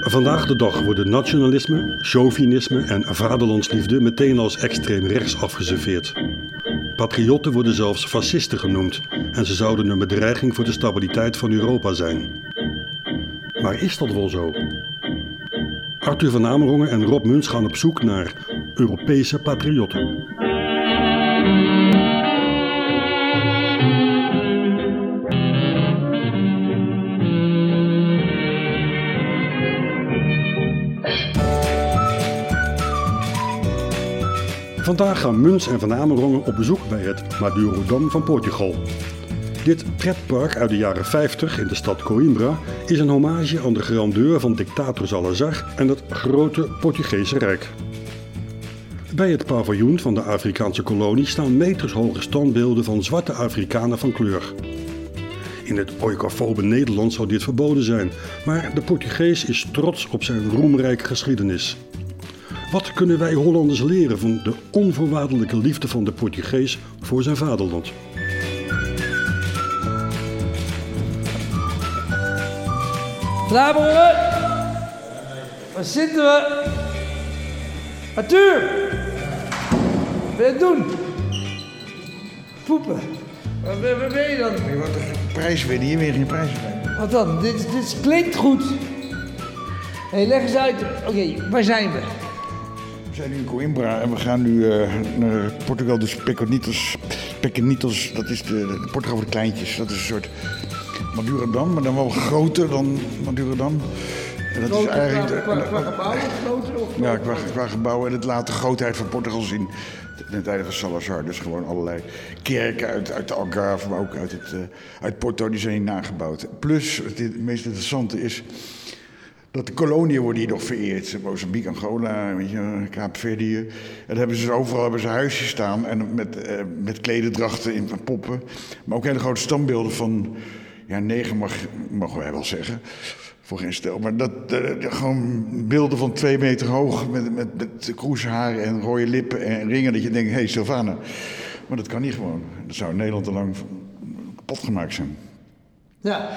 Vandaag de dag worden nationalisme, chauvinisme en vaderlandsliefde meteen als extreem rechts afgeserveerd. Patriotten worden zelfs fascisten genoemd en ze zouden een bedreiging voor de stabiliteit van Europa zijn. Maar is dat wel zo? Arthur van Amerongen en Rob Muns gaan op zoek naar Europese patriotten. Vandaag gaan Muns en Van Amerongen op bezoek bij het Madurodam van Portugal. Dit pretpark uit de jaren 50 in de stad Coimbra is een hommage aan de grandeur van dictator Salazar en het grote Portugese Rijk. Bij het paviljoen van de Afrikaanse kolonie staan metershoge standbeelden van zwarte Afrikanen van kleur. In het oikofobe Nederland zou dit verboden zijn, maar de Portugees is trots op zijn roemrijke geschiedenis. Wat kunnen wij Hollanders leren van de onvoorwaardelijke liefde van de Portugees voor zijn vaderland? Vlaanderen! Waar zitten we? Arthur! Wat ben je aan het doen? Poepen. Waar ben, je dan? Je wordt een prijs winnen, hier weer geen prijs winnen. Wat dan? Dit, dit klinkt goed. Hé, hey, leg eens uit. Oké, waar zijn we? We zijn nu in Coimbra en we gaan nu eh, naar Portugal, dus Peconitos. Peconitos, dat is de, de Portugal voor de kleintjes. Dat is een soort Madurodam, maar dan wel groter dan Madurodam. En dat is eigenlijk... qua, qua gebouwen groter of Ja, qua, qua gebouwen en het laat de grootheid van Portugal zien. Ten tijde van Salazar. Dus gewoon allerlei kerken uit, uit de Algarve, maar ook uit, het, uh, uit Porto, die zijn hier nagebouwd. Plus, het, het meest interessante is dat de koloniën worden hier nog vereerd. Mozambique, Angola, weet je, Kaapverdië. En dan hebben ze overal hebben ze huisjes staan en met, uh, met klededrachten in poppen. Maar ook hele grote standbeelden van, ja, negen mag, mogen wij wel zeggen voor geen stel. Maar dat, uh, gewoon beelden van twee meter hoog met, met, met kroesharen en rode lippen en ringen. Dat je denkt, hé hey, Sylvana. Maar dat kan niet gewoon. Dat zou in Nederland al lang kapot gemaakt zijn. Ja.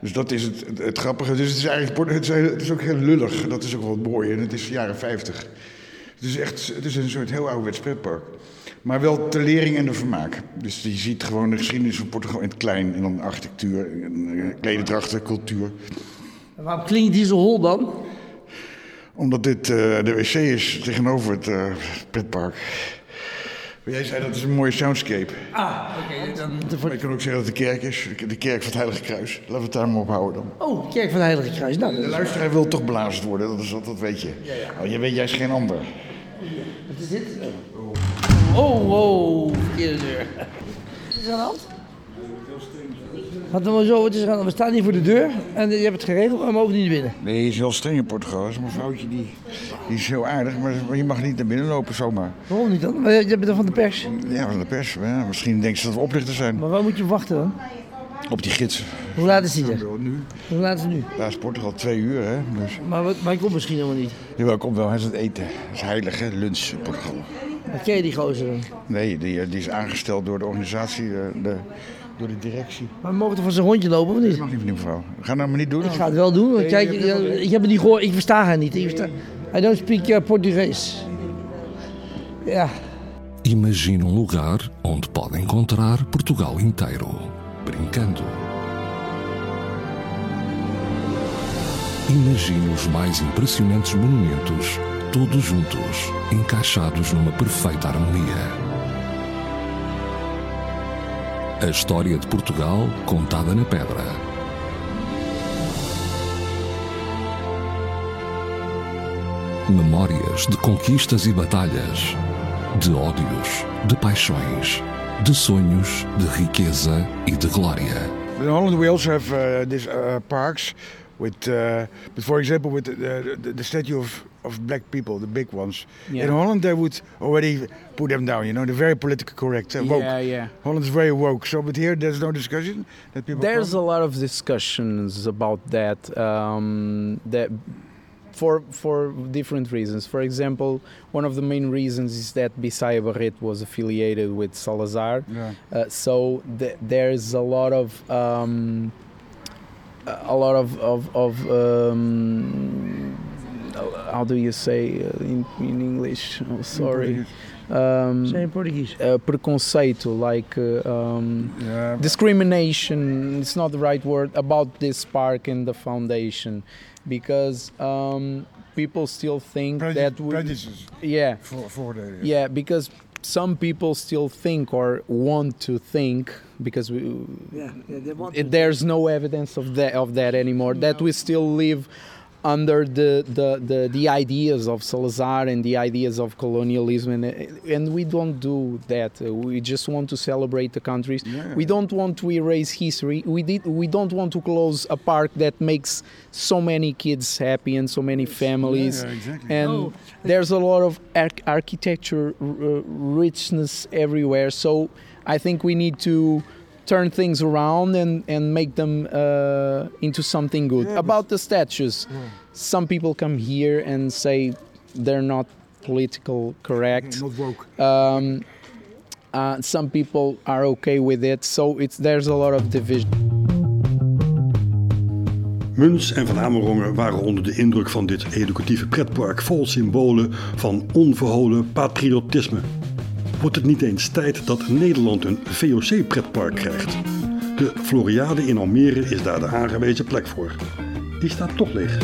Dus dat is het, het, het, grappige. Dus het is eigenlijk het is, het is ook heel lullig. Dat is ook wel mooi. En het is jaren 50. Het is echt het is een soort heel ouderwets pretpark. Maar wel ter lering en de vermaak. Dus je ziet gewoon de geschiedenis van Portugal in het klein. En dan architectuur, klededrachten, cultuur. En waarom klinkt die zo hol dan? Omdat dit uh, de wc is tegenover het uh, pretpark. Maar jij zei dat is een mooie soundscape. Ah, oké. Okay, dan... Maar je kan ook zeggen dat het de kerk is. De kerk van het Heilige Kruis. Laten we het daar maar op houden dan. Oh, kerk van het Heilige Kruis. Nou, de luisteraar wil toch belazerd worden, dat, is, dat weet je. Ja, ja. Oh, je weet juist geen ander. Wat is dit? Oh, wow. Verkeerde deur. Wat is er aan de hand? Maar zo, het is aan, we staan hier voor de deur en je hebt het geregeld, maar we mogen niet naar binnen. Nee, je is heel streng in Portugal. Dat is een vrouwtje die, die is heel aardig, maar je mag niet naar binnen lopen zomaar. Waarom niet dan? Je bent dan van de pers? Ja, van de pers. Ja, misschien denken ze dat we oplichters zijn. Maar waar moet je wachten dan? Op die gids. Hoe laat is die er? Nu. Hoe laat is het nu? Daar is Portugal twee uur, hè. Dus. Maar, wat, maar hij komt misschien helemaal niet. Jawel, komt wel. Hij is aan het eten. Dat is heilig, hè. Lunch in Portugal. Maar ken je die gozer dan? Nee, die, die is aangesteld door de organisatie, de, de, door de directie. Maar we mogen toch van zijn rondje lopen of niet? Dat mag niet van die mevrouw. Ga nou maar niet doen. Ik ga het wel doen. Want kijk, ik, ik heb het niet gehoord. Ik versta haar niet. Ik versta... I don't speak uh, Portugees. Ja. Imagine um lugar onde pode encontrar Portugal inteiro, brincando. Imagine os mais impressionantes monumentos, todos juntos, encaixados numa perfeita harmonia. A história de Portugal contada na pedra. Memórias de conquistas e batalhas, de ódios, de paixões, de sonhos, de riqueza e de glória. Holland we also have uh, these uh, parks with, uh, but for example, with the, the, the statue of, of black people, the big ones. Yeah. In Holland, they would already put them down. You know, they're very politically correct, uh, woke. Yeah, yeah. Holland is very woke. So, but here, there's no discussion that people. There's come? a lot of discussions about that. Um, that for for different reasons. For example, one of the main reasons is that Bisaya Barret was affiliated with Salazar, Ja. uh, so th- there's a lot of um, a lot of of, of um, how do you say uh, in, in English? Oh, sorry. Um, Zijn Portuguese. uh, preconceito, like uh, um, Ja, discrimination it's not the right word about this park and the foundation because um, people still think that we, prejudices. yeah Voor, voordelen. yeah because some people still think or want to think because we, dat want- it, there's no evidence of that of that anymore that we still live under the, the, the, the ideas of Salazar and the ideas of colonialism. And, and we don't do that. We just want to celebrate the countries. Yeah. we don't want to erase history. We did we don't want to close a park that makes so many kids happy and so many families. Yeah, yeah, exactly. and Oh. there's a lot of arch- architecture uh, richness everywhere. So i think we need to turn things around and, and make them uh, into something good. Yeah, about the statues. Some people come here and say they're not political correct. Not woke. um, uh, some people are okay with it so it's there's a lot of division. Muns en Van Amerongen waren onder de indruk van dit educatieve pretpark vol symbolen van onverholen patriotisme. Wordt het niet eens tijd dat Nederland een VOC-pretpark krijgt? De Floriade in Almere is daar de aangewezen plek voor. Die staat toch leeg.